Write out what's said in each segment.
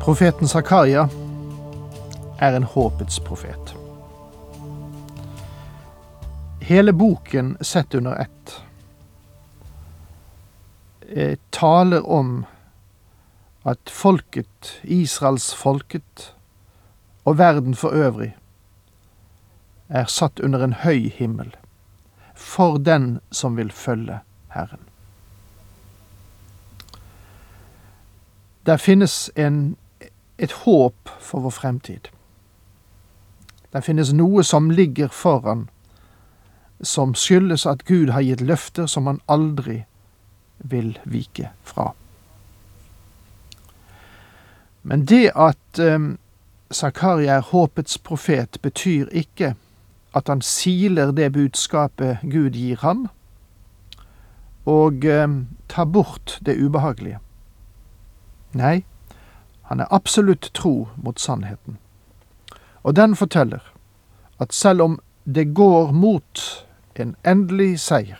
Profeten Zakaria er en håpets profet. Hele boken sett under ett eh, taler om at folket, Israels folket, og verden for øvrig, er satt under en høy himmel for den som vil følge Herren. Der finnes en, et håp for vår fremtid. Det finnes noe som ligger foran, som skyldes at Gud har gitt løfter som han aldri vil vike fra. Men det at um, Zakaria er håpets profet, betyr ikke at han siler det budskapet Gud gir ham, og um, tar bort det ubehagelige. Nei, han er absolutt tro mot sannheten. Og den forteller at selv om det går mot en endelig seier,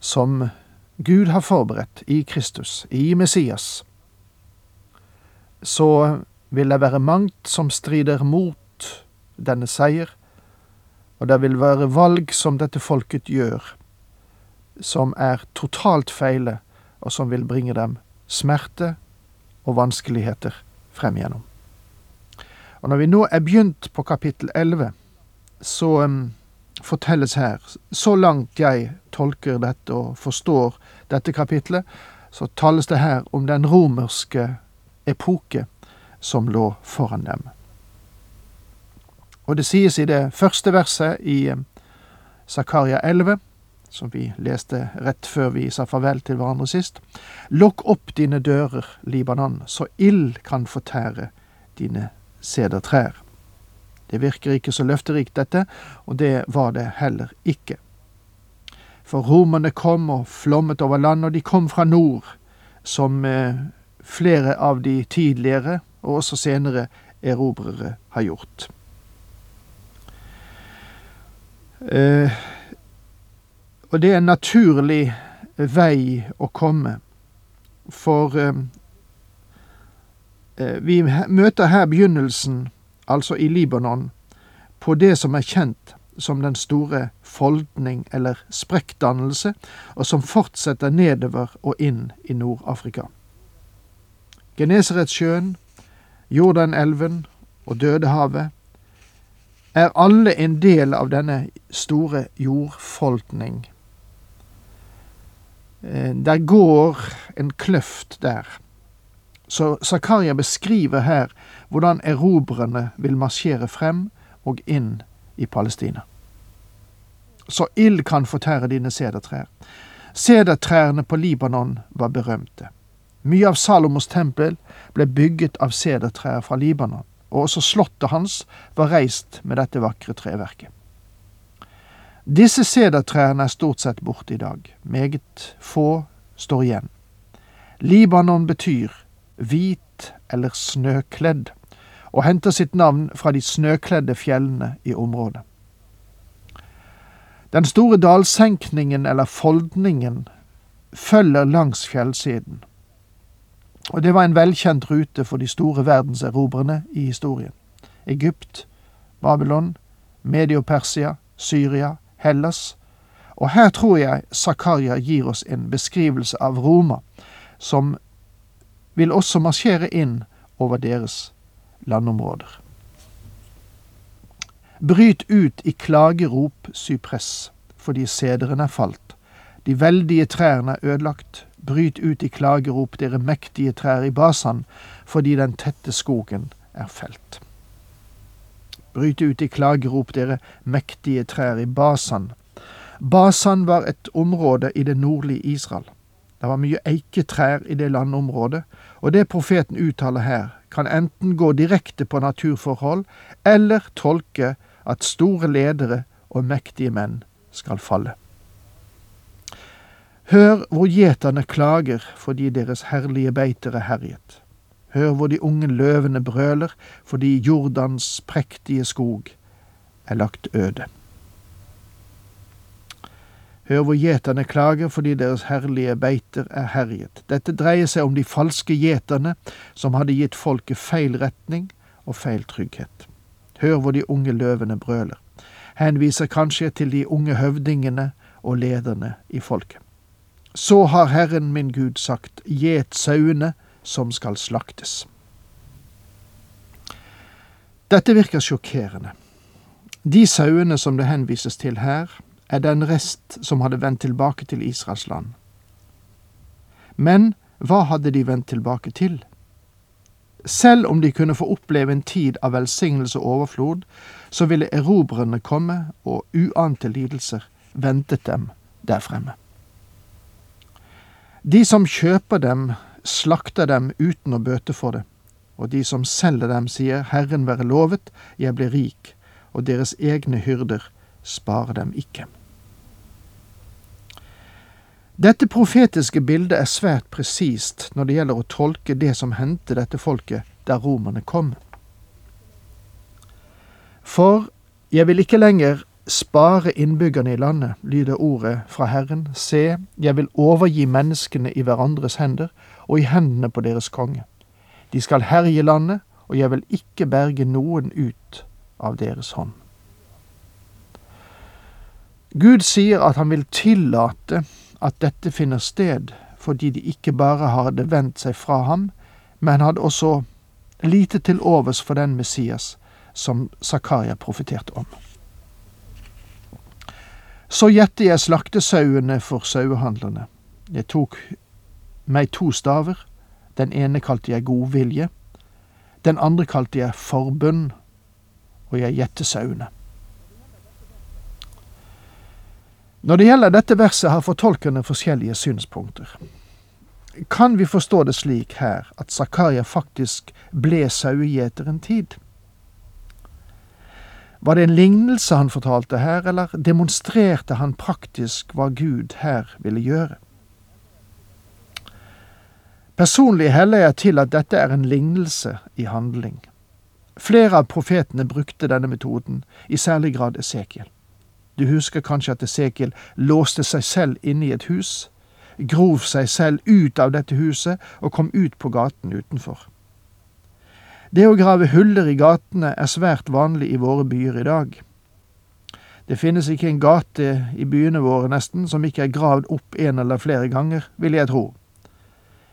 som Gud har forberedt i Kristus, i Messias, så vil det være mangt som strider mot denne seier, og det vil være valg som dette folket gjør, som er totalt feile, og som vil bringe dem smerte og vanskeligheter frem igjennom. Og når vi nå er begynt på kapittel 11, så um, fortelles her, så langt jeg tolker dette og forstår dette kapitlet, så tales det her om den romerske epoke som lå foran dem. Og det sies i det første verset i um, Zakaria 11, som vi leste rett før vi sa farvel til hverandre sist. Lokk opp dine dører, Libanon, så ild kan fortære dine sedertrær. Det virker ikke så løfterikt, dette, og det var det heller ikke. For romerne kom og flommet over land, og de kom fra nord, som eh, flere av de tidligere, og også senere, erobrere har gjort. Og det er en naturlig vei å komme, for eh, eh, vi møter her begynnelsen, altså i Libanon, på det som er kjent som den store foldning eller sprekkdannelse, og som fortsetter nedover og inn i Nord-Afrika. Genesaretsjøen, Jordanelven og Dødehavet er alle en del av denne store jordfoldning der går en kløft der. Så Zakaria beskriver her hvordan erobrerne vil marsjere frem og inn i Palestina. Så ild kan fortære dine sedertrær. Sedertrærne på Libanon var berømte. Mye av Salomos tempel ble bygget av sedertrær fra Libanon, og også slottet hans var reist med dette vakre treverket. Disse sedertrærne er stort sett borte i dag. Meget få står igjen. Libanon betyr hvit eller snøkledd, og henter sitt navn fra de snøkledde fjellene i området. Den store dalsenkningen eller foldningen følger langs fjellsiden, og det var en velkjent rute for de store verdenserobrerne i historien. Egypt, Babylon, Medio-Persia, Syria, Hellas. Og her tror jeg Zakaria gir oss en beskrivelse av Roma, som vil også marsjere inn over deres landområder. Bryt ut i klagerop, sypress, fordi sederen er falt. De veldige trærne er ødelagt. Bryt ut i klagerop, dere mektige trær i Basan, fordi den tette skogen er felt. Bryt ut i klagerop, dere mektige trær i Basan. Basan var et område i det nordlige Israel. Det var mye eiketrær i det landområdet, og det profeten uttaler her, kan enten gå direkte på naturforhold, eller tolke at store ledere og mektige menn skal falle. Hør hvor gjeterne klager fordi deres herlige beiter er herjet. Hør hvor de unge løvene brøler fordi Jordans prektige skog er lagt øde. Hør hvor gjeterne klager fordi deres herlige beiter er herjet. Dette dreier seg om de falske gjeterne som hadde gitt folket feil retning og feil trygghet. Hør hvor de unge løvene brøler. Henviser kanskje til de unge høvdingene og lederne i folket. Så har Herren min Gud sagt, gjet sauene som skal slaktes. Dette virker sjokkerende. De sauene som det henvises til her, er den rest som hadde vendt tilbake til Israels land. Men hva hadde de vendt tilbake til? Selv om de kunne få oppleve en tid av velsignelse og overflod, så ville erobrerne komme, og uante lidelser ventet dem der fremme. De som kjøper dem, slakter dem uten å bøte for det, og de som selger dem, sier Herren være lovet, jeg blir rik, og deres egne hyrder sparer dem ikke. Dette profetiske bildet er svært presist når det gjelder å tolke det som hendte dette folket der romerne kom. For jeg vil ikke lenger spare innbyggerne i landet, lyder ordet fra Herren. Se, jeg vil overgi menneskene i hverandres hender og i hendene på deres konge. De skal herje landet, og jeg vil ikke berge noen ut av deres hånd. Gud sier at han vil tillate at dette finner sted fordi de ikke bare hadde vendt seg fra ham, men hadde også lite til overs for den Messias som Zakaria profeterte om. Så gjette jeg slaktesauene for sauehandlerne. Jeg tok meg to staver. Den ene kalte jeg godvilje. Den andre kalte jeg forbønn, og jeg gjette sauene. Når det gjelder dette verset, har fortolkerne forskjellige synspunkter. Kan vi forstå det slik her at Zakaria faktisk ble sauegjeter en tid? Var det en lignelse han fortalte her, eller demonstrerte han praktisk hva Gud her ville gjøre? Personlig heller jeg til at dette er en lignelse i handling. Flere av profetene brukte denne metoden, i særlig grad Esekiel. Du husker kanskje at Esekiel låste seg selv inne i et hus, grov seg selv ut av dette huset og kom ut på gaten utenfor. Det å grave huller i gatene er svært vanlig i våre byer i dag. Det finnes ikke en gate i byene våre nesten som ikke er gravd opp en eller flere ganger, vil jeg tro.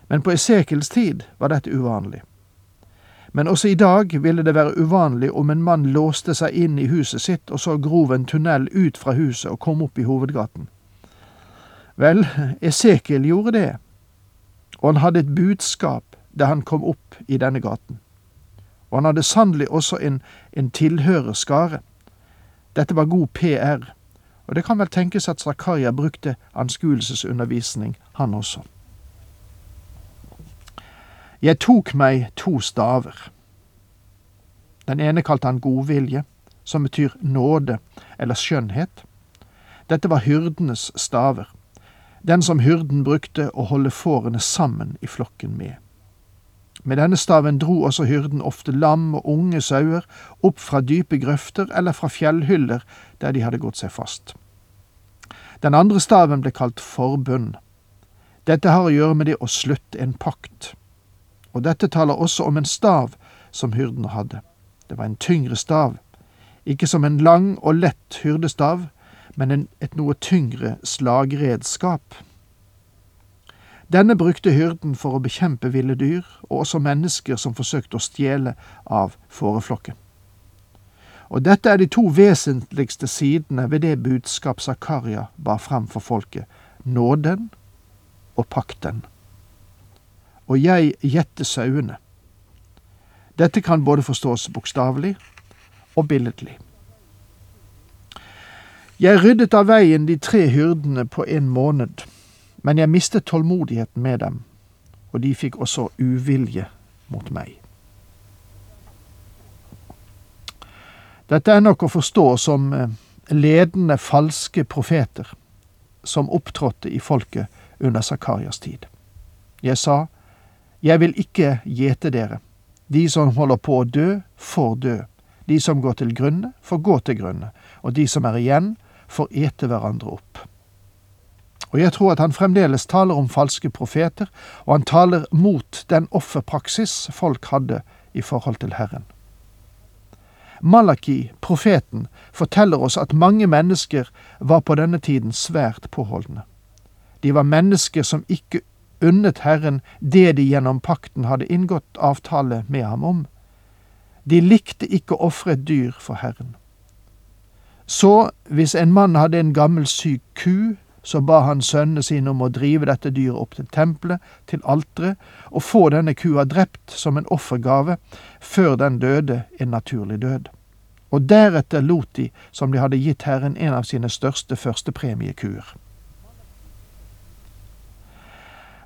Men på Esekels tid var dette uvanlig. Men også i dag ville det være uvanlig om en mann låste seg inn i huset sitt og så grov en tunnel ut fra huset og kom opp i hovedgaten. Vel, Esekiel gjorde det, og han hadde et budskap da han kom opp i denne gaten og han hadde sannelig også en, en tilhørerskare. Dette var god PR, og det kan vel tenkes at Zakaria brukte anskuelsesundervisning, han også. Jeg tok meg to staver. Den ene kalte han godvilje, som betyr nåde eller skjønnhet. Dette var hyrdenes staver, den som hyrden brukte å holde fårene sammen i flokken med. Med denne staven dro også hyrden ofte lam og unge sauer opp fra dype grøfter eller fra fjellhyller der de hadde gått seg fast. Den andre staven ble kalt forbund. Dette har å gjøre med det å slutte en pakt. Og dette taler også om en stav som hyrden hadde. Det var en tyngre stav, ikke som en lang og lett hyrdestav, men en, et noe tyngre slagredskap. Denne brukte hyrden for å bekjempe ville dyr, og også mennesker som forsøkte å stjele av fåreflokken. Og dette er de to vesentligste sidene ved det budskap Zakaria bar fram for folket, nåden og pakten. Og jeg gjette sauene. Dette kan både forstås bokstavelig og billedlig. Jeg ryddet av veien de tre hyrdene på en måned Men jeg mistet tålmodigheten med dem, og de fikk også uvilje mot meg. Dette er nok å forstå som eh, ledende falske profeter som opptrådte i folket under Zakarias tid. Jeg sa, Jeg vil ikke gjete dere. De som holder på å dø, får dø. De som går til grunne, får gå til grunne. Og de som er igjen, får ete hverandre opp. Og jeg tror at han fremdeles taler om falske profeter, og han taler mot den offerpraksis folk hadde i forhold til Herren. Malaki, profeten, forteller oss at mange mennesker var på denne tiden svært påholdne. De var mennesker som ikke unnet Herren det de gjennom pakten hadde inngått avtale med ham om. De likte ikke å ofre et dyr for Herren. Så hvis en mann hadde en gammel syk ku, så ba han sønnene sine om å drive dette dyret opp til tempelet, til alteret, og få denne kua drept som en offergave før den døde en naturlig død. Og deretter lot de som de hadde gitt Herren en av sine største førstepremiekuer.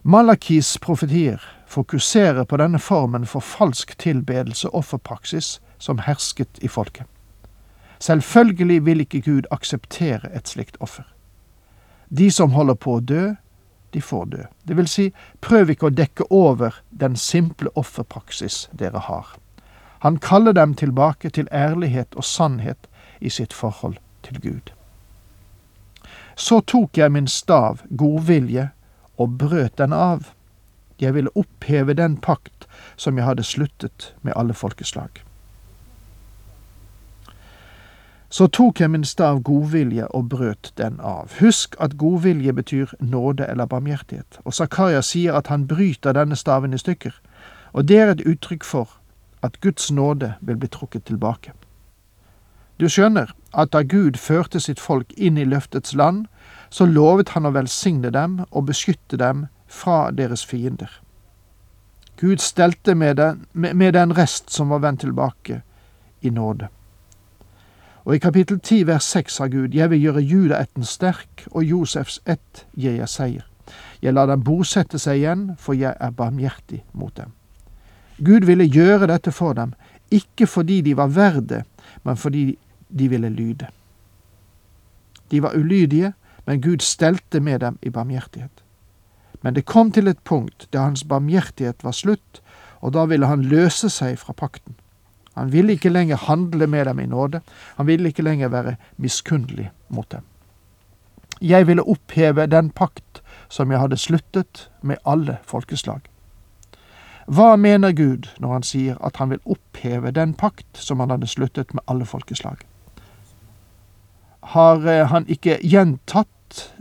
Malakis profetier fokuserer på denne formen for falsk tilbedelse og offerpraksis som hersket i folket. Selvfølgelig vil ikke Gud akseptere et slikt offer. De som holder på å dø, de får dø. Det vil si, prøv ikke å dekke over den simple offerpraksis dere har. Han kaller dem tilbake til ærlighet og sannhet i sitt forhold til Gud. Så tok jeg min stav, godvilje, og brøt den av. Jeg ville oppheve den pakt som jeg hadde sluttet med alle folkeslag. Så tok jeg min stav godvilje og brøt den av. Husk at godvilje betyr nåde eller barmhjertighet, og Zakaria sier at han bryter denne staven i stykker, og det er et uttrykk for at Guds nåde vil bli trukket tilbake. Du skjønner at da Gud førte sitt folk inn i løftets land, så lovet han å velsigne dem og beskytte dem fra deres fiender. Gud stelte med den, med den rest som var vendt tilbake, i nåde. Og i kapittel 10 vers 6 sa Gud, Jeg vil gjøre judaætten sterk, og Josefs ett gir jeg seier. Jeg lar dem bosette seg igjen, for jeg er barmhjertig mot dem. Gud ville gjøre dette for dem, ikke fordi de var verd men fordi de ville lyde. De var ulydige, men Gud stelte med dem i barmhjertighet. Men det kom til et punkt da hans barmhjertighet var slutt, og da ville han løse seg fra pakten. Han ville ikke lenger handle med dem i nåde, han ville ikke lenger være miskunnelig mot dem. Jeg ville oppheve den pakt som jeg hadde sluttet med alle folkeslag. Hva mener Gud når han sier at han vil oppheve den pakt som han hadde sluttet med alle folkeslag? Har eh, han ikke gjentatt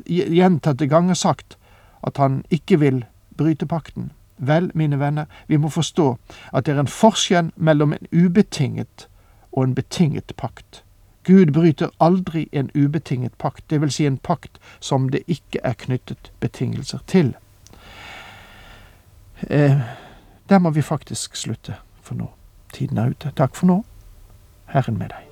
gjentatte ganger sagt at han ikke vil bryte pakten. Vel, mine venner, vi må forstå at det er en forskjell mellom en ubetinget og en betinget pakt. Gud bryter aldri en ubetinget pakt, det vil si en pakt som det ikke er knyttet betingelser til. Eh, der må vi faktisk slutte for nå. Tiden er ute. Takk for nå. Herren med deg.